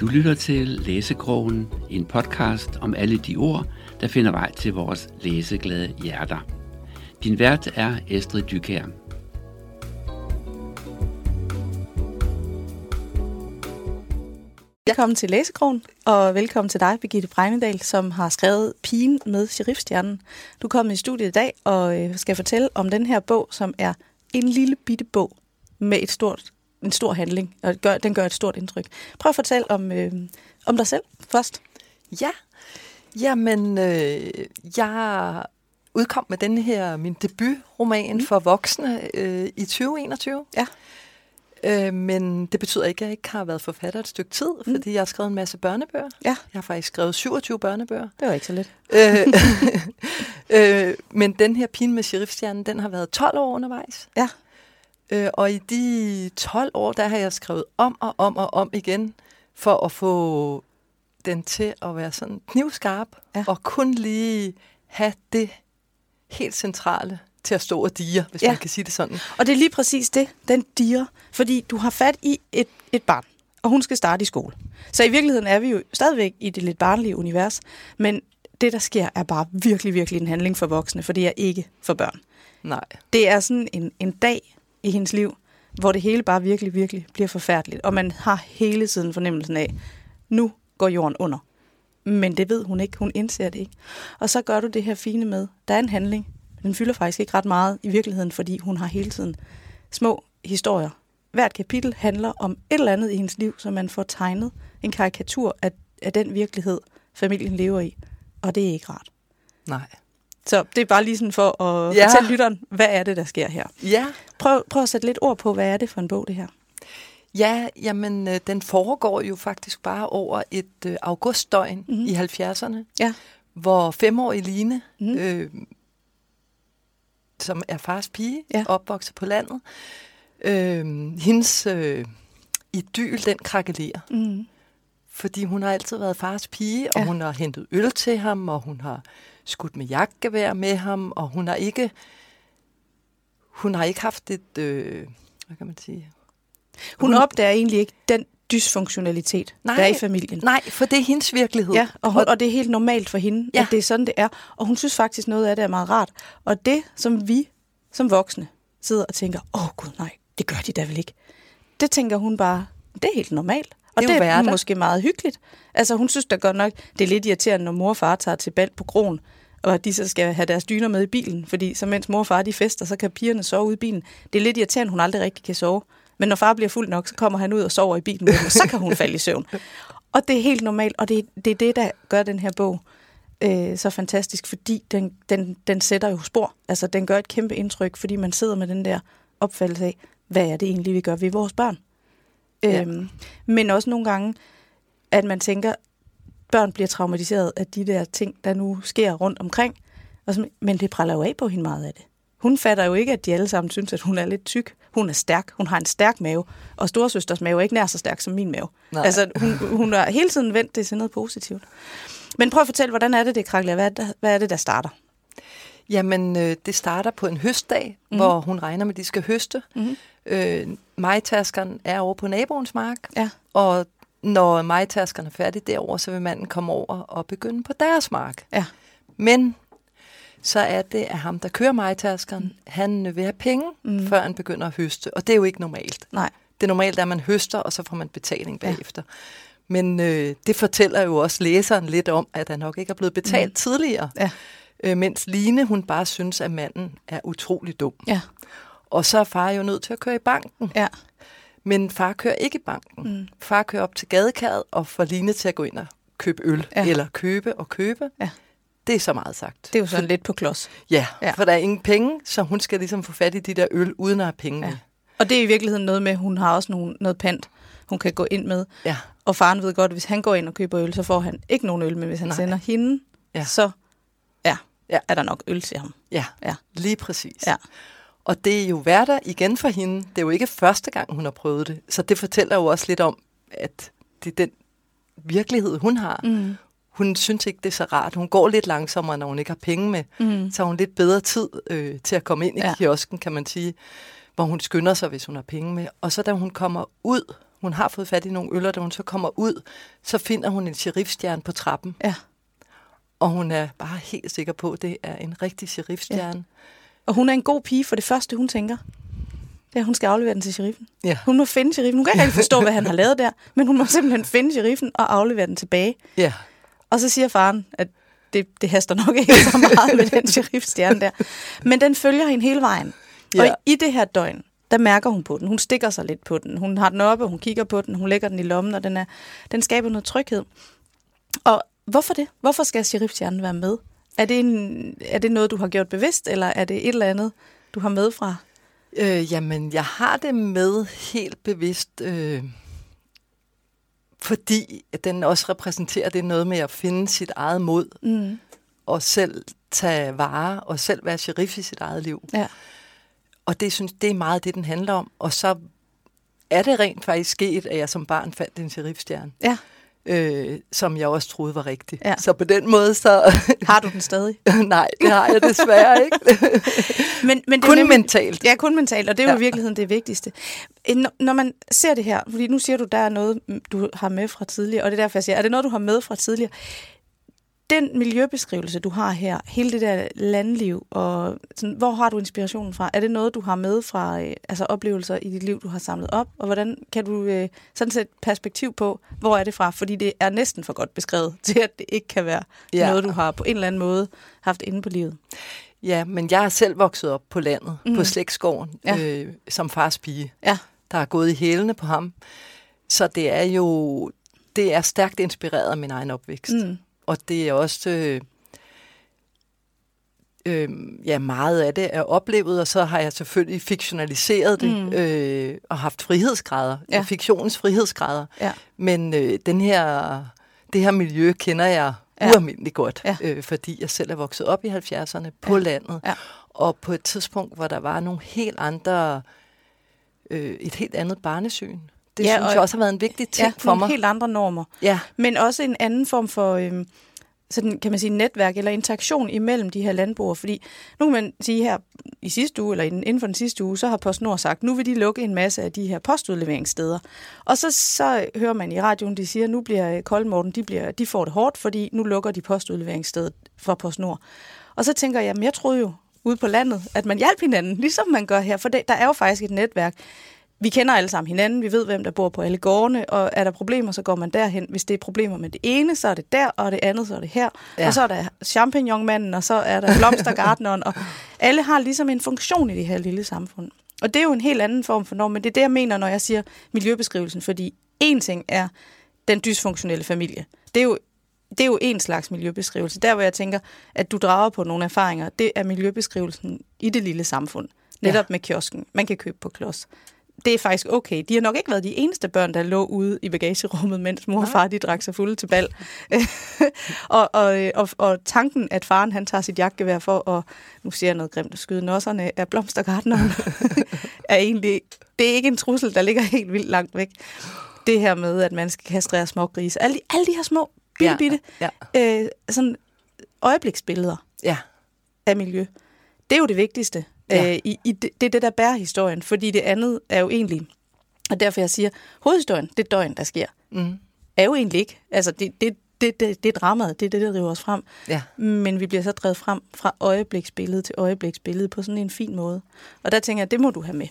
Du lytter til Læsekrogen, en podcast om alle de ord, der finder vej til vores læseglade hjerter. Din vært er Estrid Dykær. Velkommen til Læsekrogen, og velkommen til dig, Birgitte Bregnedal, som har skrevet Pigen med Sheriffstjernen. Du kommer i studiet i dag og øh, skal fortælle om den her bog, som er en lille bitte bog med et stort, en stor handling, og gør, den gør et stort indtryk. Prøv at fortælle om, øh, om dig selv først. Ja, jamen, øh, jeg udkom med den her, min debutroman mm. for voksne øh, i 2021. Ja. Øh, men det betyder ikke, at jeg ikke har været forfatter et stykke tid, mm. fordi jeg har skrevet en masse børnebøger. Ja. Jeg har faktisk skrevet 27 børnebøger. Det var ikke så lidt. øh, øh, men den her pine med sheriffstjernen, den har været 12 år undervejs. Ja. Øh, og i de 12 år, der har jeg skrevet om og om og om igen, for at få den til at være sådan knivskarp, Ja. og kun lige have det helt centrale til at stå og dire, hvis Ja. man kan sige det sådan. Og det er lige præcis det, den diger. Fordi du har fat i et, et barn, og hun skal starte i skole. Så i virkeligheden er vi jo stadigvæk i det lidt barnlige univers, men det, der sker, er bare virkelig, virkelig en handling for voksne, for det er ikke for børn. Nej. Det er sådan en, en dag i hendes liv, hvor det hele bare virkelig, virkelig bliver forfærdeligt. Og man har hele tiden fornemmelsen af, nu går jorden under. Men det ved hun ikke. Hun indser det ikke. Og så gør du det her fine med, der er en handling. Den fylder faktisk ikke ret meget i virkeligheden, fordi hun har hele tiden små historier. Hvert kapitel handler om et eller andet i hendes liv, så man får tegnet en karikatur af, af den virkelighed, familien lever i. Og det er ikke rart. Nej. Så det er bare lige sådan for at Ja. fortælle lytteren, hvad er det, der sker her? Ja, Prøv, prøv at sætte lidt ord på, hvad er det for en bog, det her? Ja, jamen, øh, den foregår jo faktisk bare over et øh, augustdøgn Mhm. mm-hmm. i 70'erne, Ja. hvor femårige Line, Mhm. mm-hmm. øh, som er fars pige, Ja. opvokset på landet, øh, hendes øh, idyl, den krakelerer. Mm. Fordi hun har altid været fars pige, og Ja. hun har hentet øl til ham, og hun har skudt med jagtgevær med ham, og hun har ikke, hun har ikke haft et, øh, hvad kan man sige, Hun opdager egentlig ikke den dysfunktionalitet, Nej. der er i familien. Nej, for det er hendes virkelighed. Ja, og, hun, og det er helt normalt for hende, Ja. at det er sådan, det er. Og hun synes faktisk, noget af det er meget rart. Og det, som vi som voksne sidder og tænker, åh oh, gud nej, det gør de da vel ikke. Det tænker hun bare, det er helt normalt. Og Det er det er, måske meget hyggeligt. Altså hun synes da godt nok, det er lidt irriterende, når mor og far tager til bal på krogen, og at de så skal have deres dyner med i bilen, fordi så mens mor og far de fester, så kan pigerne sove ude i bilen. Det er lidt irriterende, hun aldrig rigtig kan sove. Men når far bliver fuld nok, så kommer han ud og sover i bilen med og så kan hun falde i søvn. Og det er helt normalt, og det, er- det er det, der gør den her bog øh, så fantastisk, fordi den, den, den sætter jo spor. Altså, den gør et kæmpe indtryk, fordi man sidder med den der opfattelse af, hvad er det egentlig, vi gør ved vores børn? Ja. Øhm, men også nogle gange, at man tænker, børn bliver traumatiseret af de der ting, der nu sker rundt omkring. Og så, men det praller jo af på hende meget af det. Hun fatter jo ikke, at de alle sammen synes, at hun er lidt tyk. Hun er stærk. Hun har en stærk mave. Og storesøsters mave er ikke nær så stærk som min mave. Nej. Altså, hun, hun har hele tiden vendt det til noget positivt. Men prøv at fortælle, hvordan er det, det krakler? Hvad er det, hvad er det der starter? Jamen, øh, det starter på en høstdag, Mhm. mm. hvor hun regner med, at de skal høste. Mhm. Øh, majtaskeren er over på naboens mark, Ja. og når majtaskeren er færdig derover, så vil manden komme over og begynde på deres mark. Ja. Men så er det, at ham, der kører majtaskeren, mm. han vil have penge, mm. før han begynder at høste. Og det er jo ikke normalt. Nej. Det normalt er, at man høster, og så får man betaling bagefter. Men øh, det fortæller jo også læseren lidt om, at han nok ikke er blevet betalt mm. tidligere. Ja. Øh, mens Line, hun bare synes, at manden er utrolig dum. Ja. Og så er far jo nødt til at køre i banken. Ja. Men far kører ikke i banken. Mm. Far kører op til gadekæret og får Line til at gå ind og købe øl. Ja. Eller købe og købe. Ja. Det er så meget sagt. Det er jo sådan lidt på klods. Ja, Ja. for der er ingen penge, så hun skal ligesom få fat i de der øl, uden at have penge Ja. Og det er i virkeligheden noget med, at hun har også nogle, noget pant, hun kan gå ind med. Ja. Og faren ved godt, at hvis han går ind og køber øl, så får han ikke nogen øl, men hvis han Nej. Sender hende, Ja. så Ja. ja. er der nok øl til ham. Ja, Ja. lige præcis. Ja. Og det er jo hverdag igen for hende. Det er jo ikke første gang, hun har prøvet det. Så det fortæller jo også lidt om, at det er den virkelighed, hun har. Mm. Hun synes ikke, det er så rart. Hun går lidt langsommere, når hun ikke har penge med. Mm. Så har hun lidt bedre tid øh, til at komme ind i Ja. kiosken, kan man sige, hvor hun skynder sig, hvis hun har penge med. Og så da hun kommer ud hun har fået fat i nogle øller, da hun så kommer ud, så finder hun en sheriffstjerne på trappen. Ja. Og hun er bare helt sikker på, at det er en rigtig sheriffstjerne. Ja. Og hun er en god pige, for det første, hun tænker, det er, at hun skal aflevere den til sheriffen. Ja. Hun må finde sheriffen. Hun kan ikke rigtig forstå, hvad han har lavet der, men hun må simpelthen finde sheriffen og aflevere den tilbage. ja. Og så siger faren, at det, det haster nok ikke så meget med den sheriffstjerne der. Men den følger hende hele vejen. Ja. Og i det her døgn, der mærker hun på den. Hun stikker sig lidt på den. Hun har den oppe, hun kigger på den, hun lægger den i lommen, og den, er, den skaber noget tryghed. Og hvorfor det? Hvorfor skal sheriffstjernen være med? Er det, en, er det noget, du har gjort bevidst, eller er det et eller andet, du har med fra? Øh, jamen, jeg har det med helt bevidst, øh, fordi den også repræsenterer det noget med at finde sit eget mod, Mm. og selv tage vare, og selv være sheriff i sit eget liv. Ja. Og det synes det er meget det, den handler om. Og så er det rent faktisk sket, at jeg som barn fandt en sheriffstjerne, ja. Øh, som jeg også troede var rigtig. Ja. Så på den måde, så... Har du den stadig? Nej, det har jeg desværre ikke. Men, men det Kun nemlig- mentalt. Ja, kun mentalt, og det er jo Ja. i virkeligheden det vigtigste. Når man ser det her, fordi nu siger du, der er noget, du har med fra tidligere, og det er derfor, jeg siger, er det noget, du har med fra tidligere? Den miljøbeskrivelse, du har her, hele det der landliv, og sådan, hvor har du inspirationen fra? Er det noget, du har med fra øh, altså oplevelser i dit liv, du har samlet op? Og hvordan kan du øh, sådan sætte perspektiv på, hvor er det fra? Fordi det er næsten for godt beskrevet til, at det ikke kan være ja. Noget, du har på en eller anden måde haft inde på livet. Ja, men jeg er selv vokset op på landet, mm. på slægtsgården, ja. øh, som fars pige. Ja. Der er gået i hælene på ham. Så det er jo det er stærkt inspireret af min egen opvækst. Mm. Og det er også... Øh, øh, ja, meget af det er oplevet, og så har jeg selvfølgelig fiktionaliseret det, Mm. øh, og haft frihedsgrader, Ja. fiktionens frihedsgrader. Ja. Men øh, den her, det her miljø kender jeg ja. ualmindeligt godt, Ja. øh, fordi jeg selv er vokset op i 70'erne på Ja. landet, Ja. og på et tidspunkt, hvor der var nogle helt andre, øh, et helt andet barnesyn. Det Ja, synes og- jeg også har været en vigtig ting Ja, for nogle mig. helt andre normer. Ja, Men også en anden form for øhm, sådan, kan man sige, netværk eller interaktion imellem de her landbrugere. Fordi nu kan man sige her i sidste uge, eller inden for den sidste uge, så har PostNord sagt, nu vil de lukke en masse af de her postudleveringssteder. Og så, så hører man i radioen, de siger, nu bliver øh, Koldmorten, de, bliver, de får det hårdt, fordi nu lukker de postudleveringsstedet fra PostNord. Og så tænker jeg, jamen jeg troede jo ude på landet, at man hjalp hinanden, ligesom man gør her. For der er jo faktisk et netværk. Vi kender alle sammen hinanden, vi ved, hvem der bor på alle gårdene, og er der problemer, så går man derhen. Hvis det er problemer med det ene, så er det der, og det andet, så er det her. Ja. Og så er der champignonmanden, og så er der blomstergartneren, og alle har ligesom en funktion i det her lille samfund. Og det er jo en helt anden form for norm, men det er det, jeg mener, når jeg siger miljøbeskrivelsen, fordi en ting er den dysfunktionelle familie. Det er jo det er jo en slags miljøbeskrivelse. Der, hvor jeg tænker, at du drager på nogle erfaringer, det er miljøbeskrivelsen i det lille samfund. Netop ja. med kiosken. Man kan købe på klods. Det er faktisk okay. De har nok ikke været de eneste børn, der lå ude i bagagerummet, mens mor og far de drak sig fulde til bal. og, og, og, og tanken, at faren han tager sit jagtgevær for at, nu siger jeg noget grimt, at skyde nosserne af blomstergartneren, er egentlig, det er ikke en trussel, der ligger helt vildt langt væk. Det her med, at man skal kastrere små grise. Alle de, alle de her små, bitte, bitte, ja, øh, sådan øjebliksbilleder ja, af miljø. Det er jo det vigtigste. Ja. Øh, i, i det, det er det, der bærer historien, fordi det andet er jo egentlig, og derfor jeg siger, hovedhistorien, det døgn, der sker, mm, er jo egentlig ikke. Altså, det, det, det, det, det er dramaet, det er det, der driver os frem. ja. Men vi bliver så drevet frem fra øjebliksbillede til øjebliksbillede på sådan en fin måde. Og der tænker jeg, det må du have med.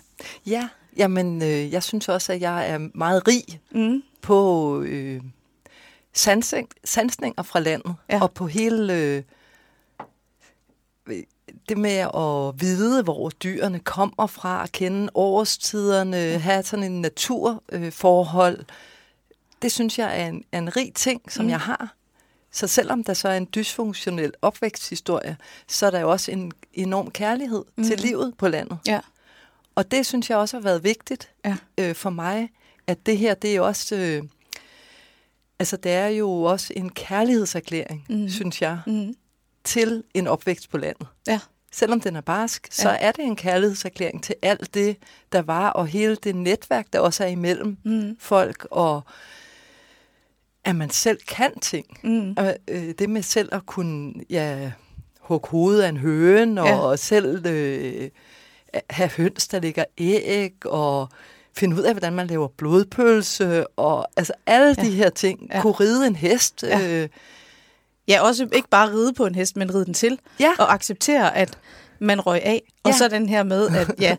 Ja, jamen, øh, jeg synes også, at jeg er meget rig Mm. på øh, sansning, sansninger fra landet, ja. og på hele øh, det med at vide, hvor dyrene kommer fra, at kende årstiderne, have sådan en naturforhold. Forhold. det synes jeg er en, er en rig ting, som Mm. jeg har. Så selvom der så er en dysfunktionel opvæksthistorie, så er der jo også en enorm kærlighed mm. til livet på landet. Ja. Og det synes jeg også har været vigtigt Ja. øh, for mig, at det her, det er også, øh, altså det er jo også en kærlighedserklæring, mm. synes jeg, Mm. Til en opvækst på landet. Ja. Selvom den er barsk, så Ja. er det en kærlighedserklæring til alt det, der var, og hele det netværk, der også er imellem Mm. folk, og at man selv kan ting. Mm. Øh, det med selv at kunne ja, hugge hovedet af en høne, og Ja. selv øh, have høns, der ligger æg, og finde ud af, hvordan man laver blodpølse, og altså alle Ja. de her ting. Ja. Kunne ride en hest. Ja. Øh, Ja, også ikke bare ride på en hest, men ride den til. Ja. Og acceptere, at man røg af. Og Ja. så den her med, at ja,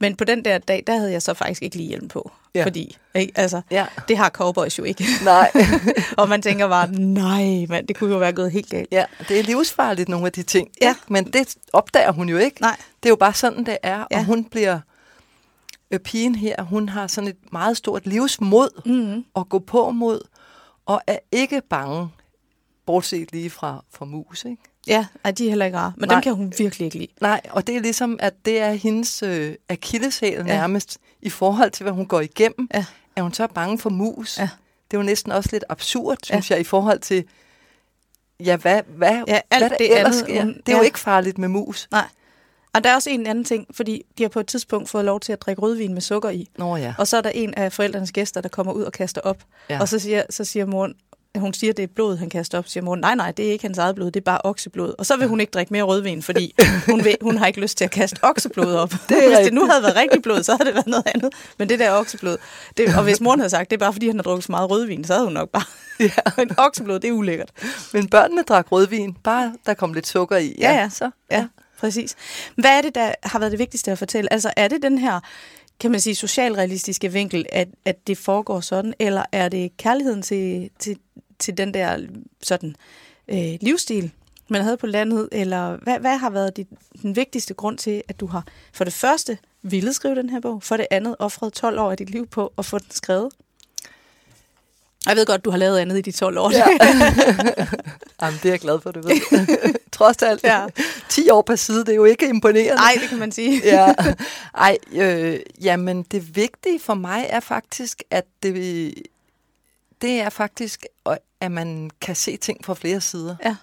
men på den der dag, der havde jeg så faktisk ikke lige hjelm på. Ja. Fordi, ikke? Altså, ja, det har cowboys jo ikke. nej. og man tænker bare, nej, mand, det kunne jo være gået helt galt. ja, det er livsfarligt, nogle af de ting. Ja. ikke? Men det opdager hun jo ikke. Nej. Det er jo bare sådan, det er. Ja. Og hun bliver... Øh, pigen her, hun har sådan et meget stort livsmod Mm-hmm. at gå på mod, og er ikke bange, bortset lige fra, fra mus, ikke? Ja, ej, de er heller ikke rare. Men Nej. dem kan hun virkelig ikke lide. Nej, og det er ligesom, at det er hendes øh, akilleshæl Ja. nærmest, i forhold til, hvad hun går igennem. Ja. Er hun så bange for mus? Ja. Det er jo næsten også lidt absurd, Ja. synes jeg, i forhold til, ja, hvad, hvad, Ja, alt hvad der det ellers andet, sker. hun- det er jo ja. ikke farligt med mus. Nej. Og der er også en anden ting, fordi de har på et tidspunkt fået lov til at drikke rødvin med sukker i. Nå ja. Og så er der en af forældrenes gæster, der kommer ud og kaster op. Ja. Ja. Og så siger, så siger moren, hun siger, det er blod, han kaster op. Siger moren, nej, nej, det er ikke hans eget blod, det er bare okseblod. Og så vil hun ikke drikke mere rødvin, fordi hun, vil, hun har ikke lyst til at kaste okseblod op. Det hvis det nu havde været rigtig blod, så havde det været noget andet. Men det der okseblod, det, og hvis moren havde sagt, det er bare fordi, han har drukket så meget rødvin, så havde hun nok bare, ja. men okseblod, det er ulækkert. Men børnene drak rødvin, bare der kom lidt sukker i. Ja, ja. Så, Ja, præcis. Hvad er det, der har været det vigtigste at fortælle? Altså, er det den her, kan man sige, socialrealistiske vinkel, at, at det foregår sådan, eller er det kærligheden til, til, til den der sådan øh, livsstil, man havde på landet, eller hvad, hvad har været dit, den vigtigste grund til, at du har for det første ville skrive den her bog, for det andet offret 12 år af dit liv på at få den skrevet? Jeg ved godt, du har lavet andet i de 12 år. Ja. Jamen, det er jeg glad for, du ved. Trods alt. Ja. 10 år per side, det er jo ikke imponerende. Nej, det kan man sige. ja. Ej, øh, jamen det vigtige for mig er faktisk, at det, det er faktisk, at man kan se ting fra flere sider. Ja.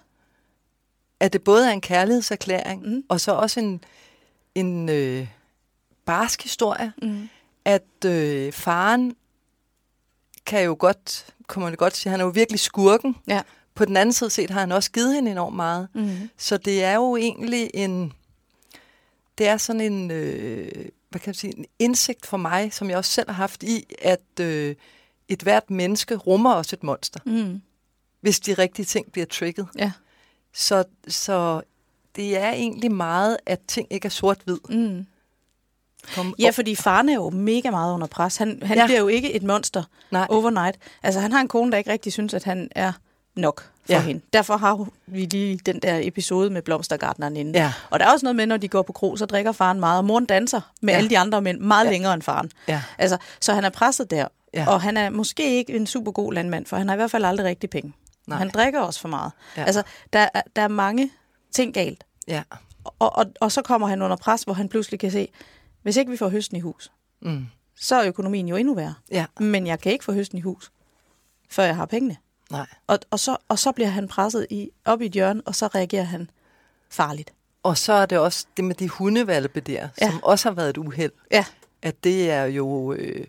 At det både er en kærlighedserklæring, Mm. og så også en, en øh, barsk historie, Mm. at øh, faren kan jo godt, kunne man godt sige, han er jo virkelig skurken. Ja. På den anden side set har han også givet hende enormt meget. Mm. Så det er jo egentlig en, det er sådan en, øh, hvad kan man sige, en indsigt for mig, som jeg også selv har haft i, at øh, et hvert menneske rummer også et monster, Mm. hvis de rigtige ting bliver trigget. Ja. Så, så det er egentlig meget, at ting ikke er sort-hvid. Mm. Kom, Ja, fordi faren er jo mega meget under pres. Han, han Ja. bliver jo ikke et monster nej, overnight. Altså, han har en kone, der ikke rigtig synes, at han er nok for Ja. hende. Derfor har vi lige den der episode med blomstergardneren inde. Ja. Og der er også noget med, når de går på kro, så drikker faren meget, og moren danser med Ja. alle de andre mænd meget Ja. længere end faren. ja, Altså, så han er presset der. Ja. Og han er måske ikke en super god landmand, for han har i hvert fald aldrig rigtig penge. Nej. Han drikker også for meget. Ja. Altså, der, er- der er mange ting galt. ja. Og, og, og så kommer han under pres, hvor han pludselig kan se, hvis ikke vi får høsten i hus, Mm. så er økonomien jo endnu værre. ja, Men jeg kan ikke få høsten i hus, før jeg har pengene. nej. Og, og, så, og så bliver han presset i, op i et hjørne, og så reagerer han farligt. Og så er det også det med de hundevalpe der, ja. Som også har været et uheld. Ja, At det er jo øh,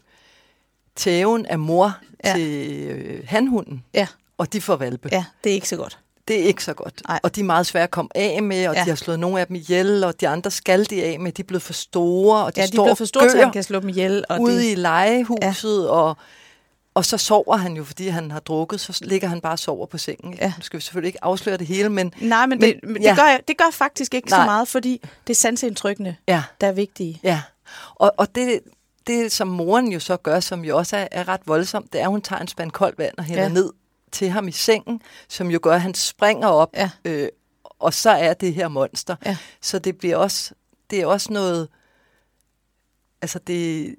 tæven af mor. Ja. til øh, hanhunden, ja, og de får valpe. ja, det er ikke så godt. Det er ikke så godt. Nej. Og de er meget svære at komme af med, og ja. De har slået nogle af dem ihjel, og de andre skal de af med. De er blevet for store, og de Ja, de står er for store til, han kan slå dem ihjel. Og ude det, i legehuset, ja. og, og så sover han jo, fordi han har drukket, så ligger han bare og sover på sengen. Ja. Nu skal vi selvfølgelig ikke afsløre det hele, men nej, men, men- det, men ja. det, gør, det gør faktisk ikke Nej. så meget, fordi det er sanseindtrykkene, ja, der er vigtige. ja. Og, og det, det, som moren jo så gør, som jo også er, er ret voldsomt, det er, at hun tager en spand koldt vand og hælder. Ja. ned til ham i sengen, som jo gør, at han springer op, Ja. øh, og så er det her monster. Ja. Så det bliver også, det er også noget, altså det er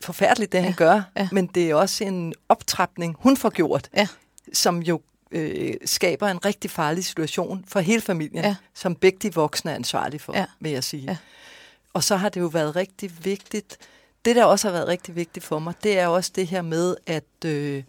forfærdeligt, det ja. han gør, Ja. men det er også en optrapning, hun får gjort, Ja. som jo øh, skaber en rigtig farlig situation for hele familien, Ja. som begge de voksne er ansvarlige for, Ja. vil jeg sige. Ja. Og så har det jo været rigtig vigtigt, det der også har været rigtig vigtigt for mig, det er også det her med, at øh,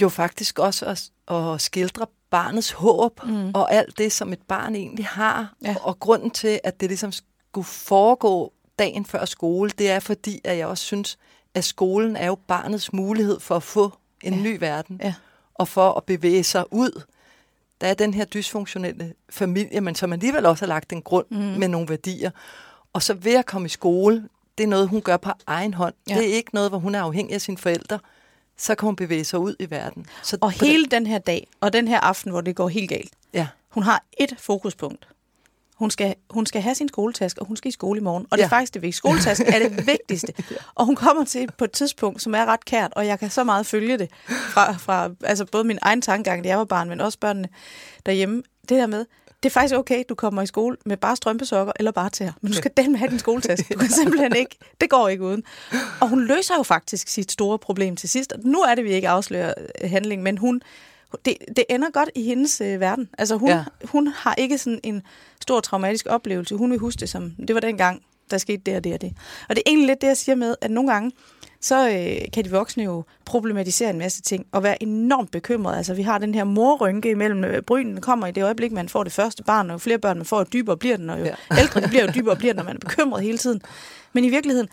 jo faktisk også at, at skildre barnets håb, mm. og alt det, som et barn egentlig har. Ja. Og grunden til, at det ligesom skulle foregå dagen før skole, det er fordi, at jeg også synes, at skolen er jo barnets mulighed for at få en Ja. ny verden, Ja. og for at bevæge sig ud. Der er den her dysfunktionelle familie, men som alligevel også har lagt en grund mm. med nogle værdier. Og så ved at komme i skole, det er noget, hun gør på egen hånd. Ja. Det er ikke noget, hvor hun er afhængig af sine forældre. Så kan hun bevæge sig ud i verden. Så Og hele den her dag, og den her aften, hvor det går helt galt, ja, hun har et fokuspunkt. Hun skal, hun skal have sin skoletaske, og hun skal i skole i morgen. Og det er faktisk det vigtigste. Skoletasken er det vigtigste. Og hun kommer til på et tidspunkt, som er ret kært, og jeg kan så meget følge det fra, fra altså både min egen tankegang, da jeg var barn, men også børnene derhjemme. Det der med, det er faktisk okay, du kommer i skole med bare strømpesokker eller bare tæer, men du skal den have din skoletaske. Du kan simpelthen ikke, det går ikke uden. Og hun løser jo faktisk sit store problem til sidst. Nu er det, vi ikke afslører øh, handling, men hun, det, det ender godt i hendes øh, verden. Altså hun. Ja. hun har ikke sådan en stor traumatisk oplevelse. Hun vil huske det som, det var dengang, der skete det og det og det. Og det er egentlig lidt det, jeg siger med, at nogle gange, så øh, kan de voksne jo problematisere en masse ting og være enormt bekymrede. Altså vi har den her morrynke imellem øh, brynene kommer i det øjeblik, man får det første barn, og jo flere børn man får, jo dybere bliver den, og jo ja. Ældre det bliver, jo dybere bliver den, når man er bekymret hele tiden. Men i virkeligheden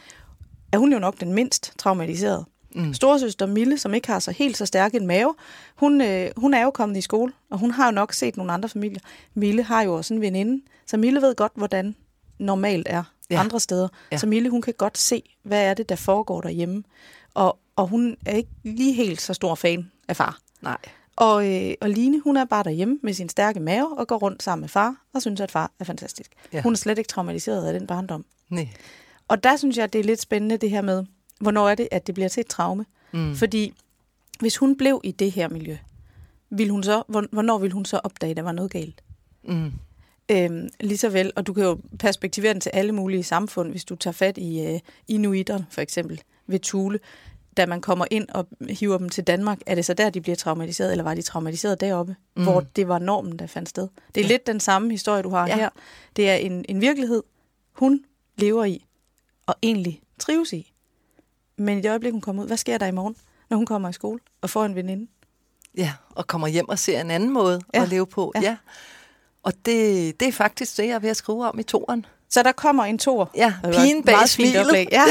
er hun jo nok den mindst traumatiserede. Mm. Storesøster Mille, som ikke har så helt så stærk en mave, hun, øh, hun er jo kommet i skole, og hun har jo nok set nogle andre familier. Mille har jo også en veninde, så Mille ved godt, hvordan normalt er ja. Andre steder. Ja. Så Mille, hun kan godt se, hvad er det, der foregår derhjemme. Og, og hun er ikke lige helt så stor fan af far. nej. Og, øh, og Line, hun er bare derhjemme med sin stærke mave og går rundt sammen med far og synes, at far er fantastisk. Ja. Hun er slet ikke traumatiseret af den barndom. nej. Og der synes jeg, det er lidt spændende det her med, hvornår er det, at det bliver til et traume. Mm. Fordi hvis hun blev i det her miljø, vil hun så, hvor- hvornår vil hun så opdage, at der var noget galt? Mm. Øhm, lige så vel, og du kan jo perspektivere den til alle mulige samfund, hvis du tager fat i øh, inuiterne for eksempel ved Thule. Da man kommer ind og hiver dem til Danmark, er det så der, de bliver traumatiseret, eller var de traumatiseret deroppe, mm. hvor det var normen, der fandt sted? Det er ja. lidt den samme historie, du har ja. Her. Det er en, en virkelighed, hun lever i, og egentlig trives i. Men i det øjeblik, hun kommer ud, hvad sker der i morgen, når hun kommer i skole og får en veninde? Ja, og kommer hjem og ser en anden måde ja. at leve på. Ja. Ja. Ja. Og det, det er faktisk det, jeg er ved at skrive om i toren. Så der kommer en tor. Ja, pigen bag smilet. oplæg. Ja.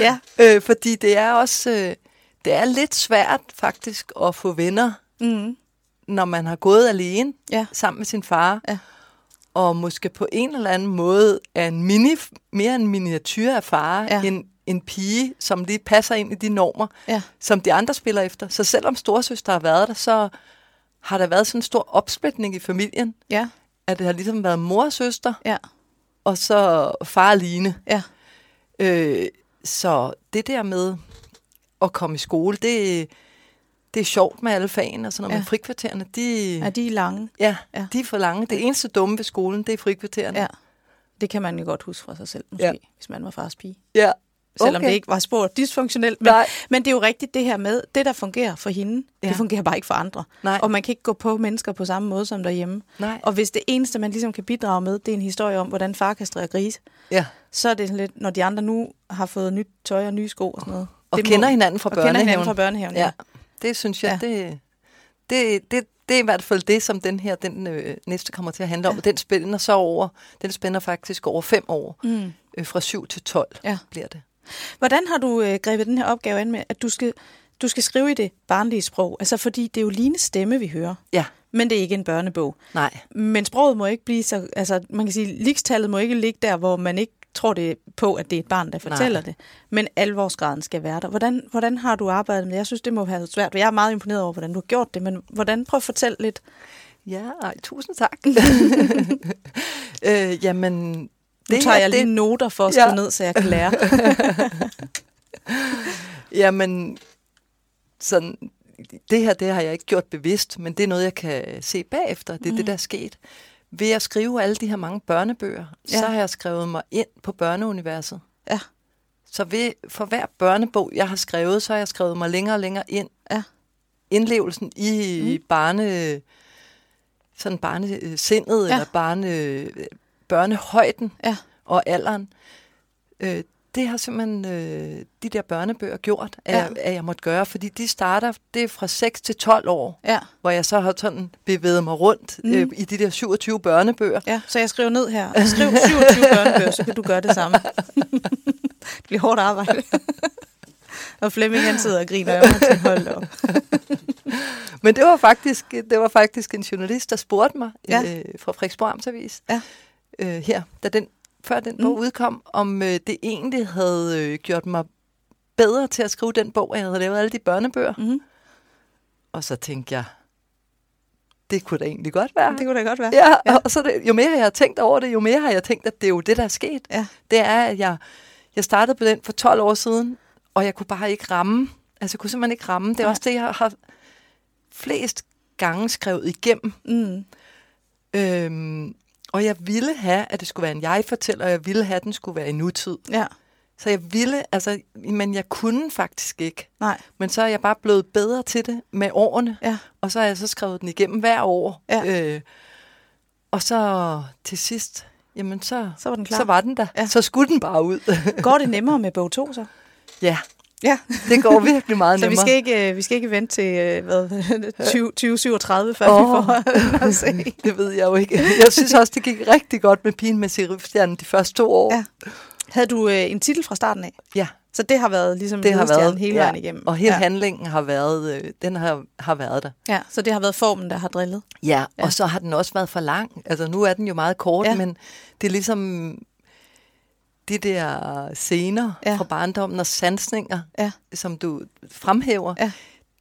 ja. Øh, fordi det er også øh, det er lidt svært faktisk at få venner, Mm. når man har gået alene Ja. sammen med sin far. Ja. Og måske på en eller anden måde er en mini, mere en miniatyr af far, Ja. ja. end en pige, som lige passer ind i de normer, Ja. som de andre spiller efter. Så selvom storsøster har været der, så har der været sådan en stor opsplitning i familien, Ja. at det har ligesom været mor og søster, Ja. og så far og Line. Ja. Øh, så det der med at komme i skole, det, det er sjovt med alle fagene og sådan noget, Ja. ja. men frikvartererne, de, Er de lange? ja, Ja. ja. de er for lange. Det eneste dumme ved skolen, det er frikvartererne. Ja. Det kan man jo godt huske fra sig selv, måske, ja. Ja. hvis man var fars pige. ja. Selvom Okay. det ikke var spor dysfunktionelt. Men, Nej. men det er jo rigtigt det her med, det der fungerer for hende, ja. Det fungerer bare ikke for andre. Nej. Og man kan ikke gå på mennesker på samme måde som derhjemme. Nej. Og hvis det eneste, man ligesom kan bidrage med, det er en historie om, hvordan far kastrerer grise, Ja. så er det sådan lidt, når de andre nu har fået nyt tøj og nye sko og sådan noget. Og det kender hinanden fra og kender hinanden børnehaven. fra børnehaven, ja. Ja, det synes jeg, Ja. det, det, det, det er i hvert fald det, som den her den øh, næste kommer til at handle om. Ja. Den spænder så over, den spænder faktisk over fem år. Mm. Øh, fra 7 til 12 Ja. bliver det. Hvordan har du øh, grebet den her opgave an med, at du skal, du skal skrive i det barnlige sprog? Altså, fordi det er jo Lines stemme, vi hører. Ja, Men det er ikke en børnebog. nej. Men sproget må ikke blive så... Altså, man kan sige, likstallet må ikke ligge der, hvor man ikke tror det på, at det er et barn, der fortæller Nej. det. Men alvorsgraden skal være der. Hvordan, hvordan har du arbejdet med det? Jeg synes, det må have været svært. Jeg er meget imponeret over, hvordan du har gjort det. Men hvordan? Prøv at fortælle lidt. Ja, ej, tusind tak. øh, jamen, Nu det tager her, jeg lige det, noter for at skrive Ja. ned, så jeg kan lære. Jamen, sådan, det her, det har jeg ikke gjort bevidst, men det er noget, jeg kan se bagefter. Det er mm. det, der er sket. Ved at skrive alle de her mange børnebøger, Ja. så har jeg skrevet mig ind på børneuniverset. Ja. Så ved, for hver børnebog, jeg har skrevet, så har jeg skrevet mig længere og længere ind. Ja. Indlevelsen i mm. barne, sådan barnesindet, ja. eller barne, børnehøjden Ja. og alderen. Øh, det har simpelthen øh, de der børnebøger gjort, at, Ja. jeg, at jeg måtte gøre, fordi de starter, det er fra 6 til 12 år, Ja. hvor jeg så har sådan bevæget mig rundt Mm. øh, i de der 27 børnebøger. ja, så jeg skriver ned her. Skriv 27 børnebøger, så kan du gøre det samme. det bliver hårdt arbejde. og Flemming han sidder og griner af mig til hold op. Men det var faktisk det var faktisk en journalist, der spurgte mig ja. øh, fra Frederiksborg Amtsavis Ja. Øh, her, da den før den bog Mm. udkom, om øh, det egentlig havde øh, gjort mig bedre til at skrive den bog, at jeg havde lavet alle de børnebøger. Mm. Og så tænkte jeg, det kunne da egentlig godt være. Det kunne da godt være. Ja, Ja. ja. og så det, jo mere jeg har tænkt over det, jo mere har jeg tænkt, at det er jo det, der er sket. Ja. Det er, at jeg, jeg startede på den for 12 år siden, og jeg kunne bare ikke ramme. Altså, jeg kunne simpelthen ikke ramme. Det er Nej. også det, jeg har flest gange skrevet igennem. Mm. Øhm, og jeg ville have, at det skulle være en jeg-fortæller, og jeg ville have, at den skulle være i nutid. Ja, Så jeg ville, altså, men jeg kunne faktisk ikke. nej. Men så er jeg bare blevet bedre til det med årene. Ja. Og så har jeg så skrevet den igennem hver år. Ja. Øh, og så til sidst, jamen så, Så var den klar. så var den der. Ja. Så skulle den bare ud. Går det nemmere med bog 2 så? ja, Ja, det går virkelig meget så vi nemmere. skal ikke, øh, vi skal ikke vente til øh, hvad, 20, 2037, før Åh. vi får at se. det ved jeg jo ikke. Jeg synes også, det gik rigtig godt med pigen med serifstjernen de første to år. Ja. Havde du øh, en titel fra starten af? ja Så det har været ligesom det har været. hele ja. vejen igennem? Og hele ja. handlingen har været, øh, den har, har været der. ja, så det har været formen, der har drillet? Ja, Ja. og så har den også været for lang. Altså nu er den jo meget kort, ja. men det er ligesom de der scener Ja. fra barndommen og sansninger, Ja. som du fremhæver, Ja.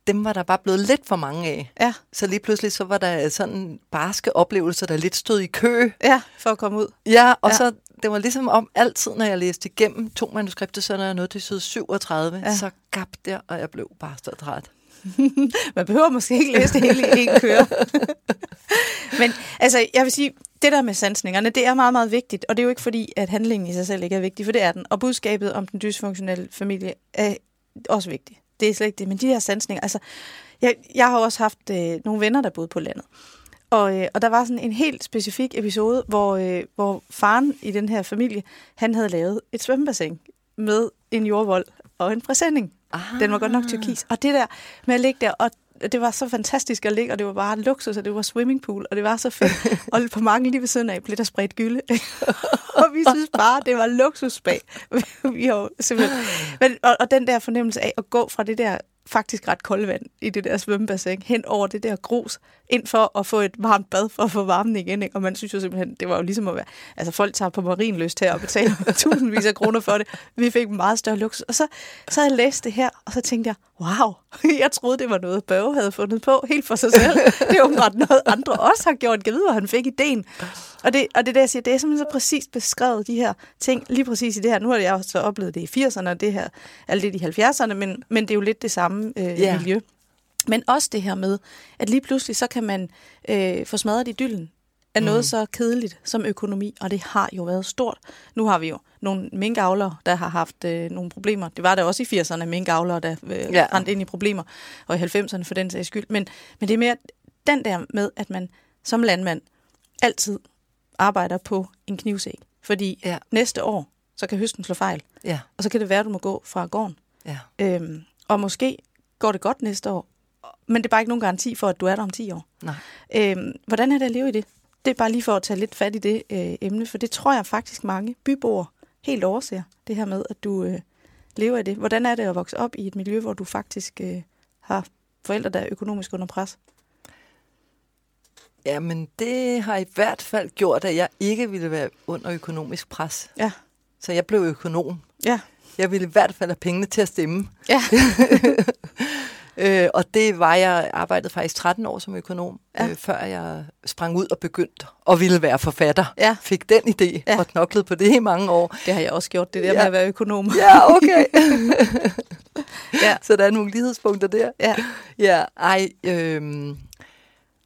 dem var der bare blevet lidt for mange af. Ja, Så lige pludselig så var der sådan barske oplevelser, der lidt stod i kø. ja for at komme ud. Ja, og Ja. så det var ligesom om altid, når jeg læste igennem to manuskripter, så når jeg nåede til side 37, Ja. ja. så gab der, og jeg blev bare så træt. Man behøver måske ikke læse det hele i en køre. Men altså, jeg vil sige, det der med sansningerne, det er meget, meget vigtigt. Og det er jo ikke fordi, at handlingen i sig selv ikke er vigtig, for det er den. Og budskabet om den dysfunktionelle familie er også vigtigt. Det er slet ikke det. Men de her sansninger, altså, jeg, jeg har også haft øh, nogle venner, der boede på landet. Og, øh, og der var sådan en helt specifik episode, hvor, øh, hvor faren i den her familie, han havde lavet et svømmebassin med en jordvold og en præsending. Ah. Den var godt nok turkis. Og det der med at ligge der, og det var så fantastisk at ligge, og det var bare luksus, og det var swimmingpool, og det var så fedt. og på mange lige ved siden af blev der spredt gylde. og vi synes bare, det var luksusbag. vi har jo simpelthen... Men, og, og den der fornemmelse af at gå fra det der faktisk ret kolde vand i det der svømmebassin, hen over det der grus, ind for at få et varmt bad, for at få varmen igen. Ikke? Og man synes jo simpelthen, det var jo ligesom at være... Altså folk tager på marinløst her og betaler tusindvis af kroner for det. Vi fik en meget større luksus. Og så, så havde jeg læst det her, og så tænkte jeg, wow, jeg troede, det var noget, Børge havde fundet på helt for sig selv. Det er åbenbart noget, andre også har gjort. Jeg ved, hvor han fik ideen. Og det, og det er det, jeg siger, det er simpelthen så præcist beskrevet, de her ting, lige præcis i det her. Nu har jeg også så oplevet det i 80'erne, og det her er lidt i 70'erne, men, men det er jo lidt det samme øh, Ja. miljø. Men også det her med, at lige pludselig så kan man øh, få smadret idyllen af noget Mm. så kedeligt som økonomi, og det har jo været stort. Nu har vi jo nogle minkavlere, der har haft øh, nogle problemer. Det var der også i 80'erne, minkavlere, der øh. Ja. rendte ind i problemer, og i 90'erne for den sags skyld. Men, men det er mere den der med, at man som landmand altid arbejder på en knivsæg. Fordi Ja. næste år, så kan høsten slå fejl, Ja, og så kan det være, at du må gå fra gården. ja. Øhm, og måske går det godt næste år, men det er bare ikke nogen garanti for, at du er der om 10 år. Nej. Øhm, hvordan er det at leve i det? Det er bare lige for at tage lidt fat i det øh, emne, for det tror jeg faktisk mange byboere helt overser, det her med, at du øh, lever i det. Hvordan er det at vokse op i et miljø, hvor du faktisk øh, har forældre, der er økonomisk under pres? Jamen, det har i hvert fald gjort, at jeg ikke ville være under økonomisk pres. Ja, Så jeg blev økonom. ja, Jeg ville i hvert fald have pengene til at stemme. ja, Øh, og det var jeg arbejdede faktisk 13 år som økonom, Ja. øh, før jeg sprang ud og begyndte og ville være forfatter. ja. Fik den idé Ja. og knoklede på det i mange år. Det har jeg også gjort, det der Ja. med at være økonom. Ja, okay. Ja. Så der er nogle lighedspunkter der. Ja, Ja, ej, øhm,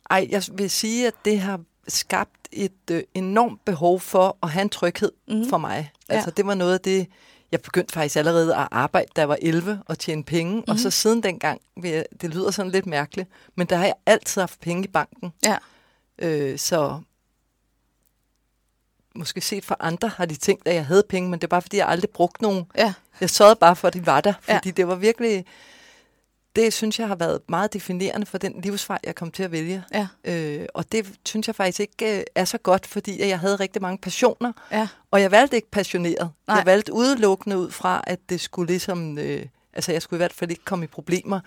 ej, jeg vil sige, at det har skabt et øh, enormt behov for at have en tryghed Mhm. mm. for mig. Ja. Altså, det var noget af det, jeg begyndte faktisk allerede at arbejde, da jeg var 11 og tjene penge. Mm. Og Mhm. så siden dengang, jeg, det lyder sådan lidt mærkeligt, men der har jeg altid haft penge i banken. ja, Øh, så måske set for andre har de tænkt, at jeg havde penge, men det er bare, fordi jeg aldrig brugte nogen. ja, Jeg sørgede bare for, at de var der, Ja. fordi det var virkelig... Det synes jeg har været meget definerende for den livsvej, jeg kom til at vælge. ja, Øh, og det synes jeg faktisk ikke øh, er så godt, fordi jeg havde rigtig mange passioner, ja, og jeg valgte ikke passioneret. Nej. Jeg valgte udelukkende ud fra, at det skulle ligesom... Øh, altså, jeg skulle i hvert fald ikke komme i problemer.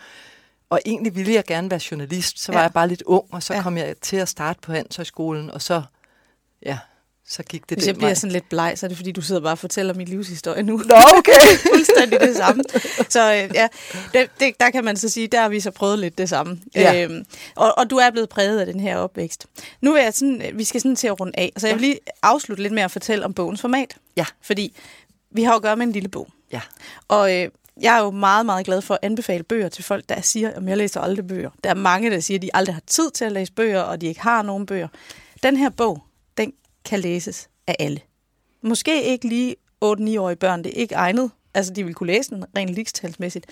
Og egentlig ville jeg gerne være journalist, så var Ja. jeg bare lidt ung, og så Ja. kom jeg til at starte på Handelshøjskolen, og så, ja, så gik det Hvis jeg bliver vej. sådan lidt bleg, så er det fordi, du sidder bare og fortæller min livshistorie nu. Nå, okay. Fuldstændig det samme. Så øh, ja, det, det, der kan man så sige, der har vi så prøvet lidt det samme. Ja. Øhm, og, og du er blevet præget af den her opvækst. Nu vil jeg sådan, øh, vi skal sådan til at runde af, så jeg vil lige afslutte lidt med at fortælle om bogens format. Ja. Fordi vi har jo at gøre med en lille bog. Ja. Og øh, jeg er jo meget, meget glad for at anbefale bøger til folk, der siger, at jeg læser aldrig bøger. Der er mange, der siger, at de aldrig har tid til at læse bøger, og de ikke har nogen bøger. Den her bog, kan læses af alle. Måske ikke lige 8-9-årige børn, det er ikke egnet. Altså, de vil kunne læse den rent ligestalsmæssigt.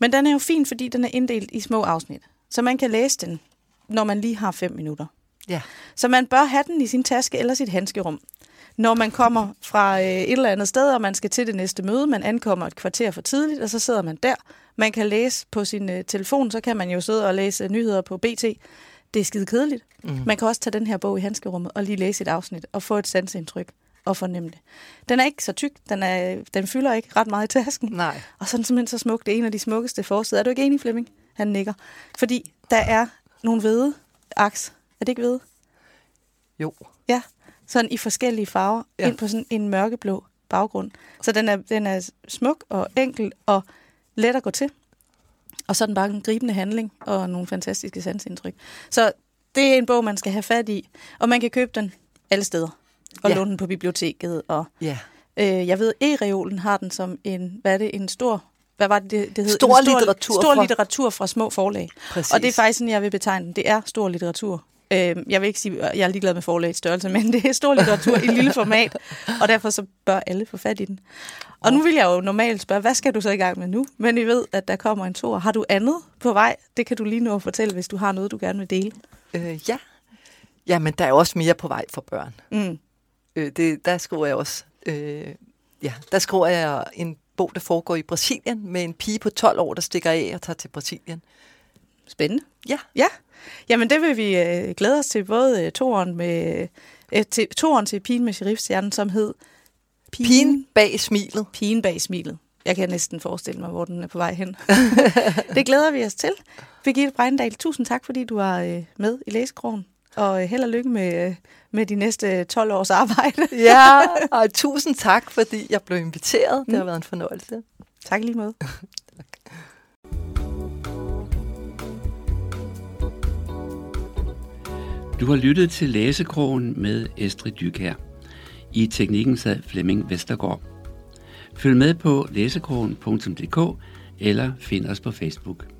Men den er jo fin, fordi den er inddelt i små afsnit. Så man kan læse den, når man lige har 5 minutter. Ja. Så man bør have den i sin taske eller sit handskerum. Når man kommer fra øh, et eller andet sted, og man skal til det næste møde, man ankommer et kvarter for tidligt, og så sidder man der. Man kan læse på sin øh, telefon, så kan man jo sidde og læse nyheder på BT. Det er skide kedeligt. Mm. Man kan også tage den her bog i handskerummet og lige læse et afsnit og få et sansindtryk og fornemme det. Den er ikke så tyk, den, er, den fylder ikke ret meget i tasken. Nej. Og sådan simpelthen så smukt. Det er en af de smukkeste forsider. Er du ikke enig, Flemming? Han nikker. Fordi der er nogle hvide aks. Er det ikke hvide? Jo. Ja, sådan i forskellige farver, ja. ind på sådan en mørkeblå baggrund. Så den er, den er smuk og enkel og let at gå til. Og så er den bare en gribende handling og nogle fantastiske sansindtryk. Så det er en bog, man skal have fat i, og man kan købe den alle steder. Og Ja. låne den på biblioteket. Og Ja. øh, jeg ved, E-reolen har den som en, hvad er det, en stor... Hvad var det, det, hed? Stor en litteratur Stor fra- litteratur fra små forlag. Præcis. Og det er faktisk sådan, jeg vil betegne den. Det er stor litteratur. Øh, jeg vil ikke sige, at jeg er ligeglad med forlagets størrelse, men det er stor litteratur i lille format, og derfor så bør alle få fat i den. Og nu vil jeg jo normalt spørge, hvad skal du så i gang med nu? Men vi ved, at der kommer en tur. Har du andet på vej? Det kan du lige nå at fortælle, hvis du har noget, du gerne vil dele. Øh, ja. Ja, men der er også mere på vej for børn. Mm. Øh, det, der skriver jeg også... Øh, ja, der skriver jeg en bog, der foregår i Brasilien, med en pige på 12 år, der stikker af og tager til Brasilien. Spændende. Ja. Ja, jamen det vil vi øh, glæde os til, både øh, toren, med, øh, til, toren til Pigen med Sheriffstjernen, som hed Pigen bag smilet. Pigen bag smilet. Jeg kan næsten forestille mig, hvor den er på vej hen. det glæder vi os til. Birgitte Breindal, tusind tak, fordi du var øh, med i Læsekrogen. Og øh, held og lykke med, øh, med de næste 12 års arbejde. Ja, og tusind tak, fordi jeg blev inviteret. Det har været en fornøjelse. tak lige måde. Du har lyttet til Læsekrogen med Estrid Dykær. I teknikken sad Flemming Vestergaard. Følg med på læsekrogen.dk eller find os på Facebook.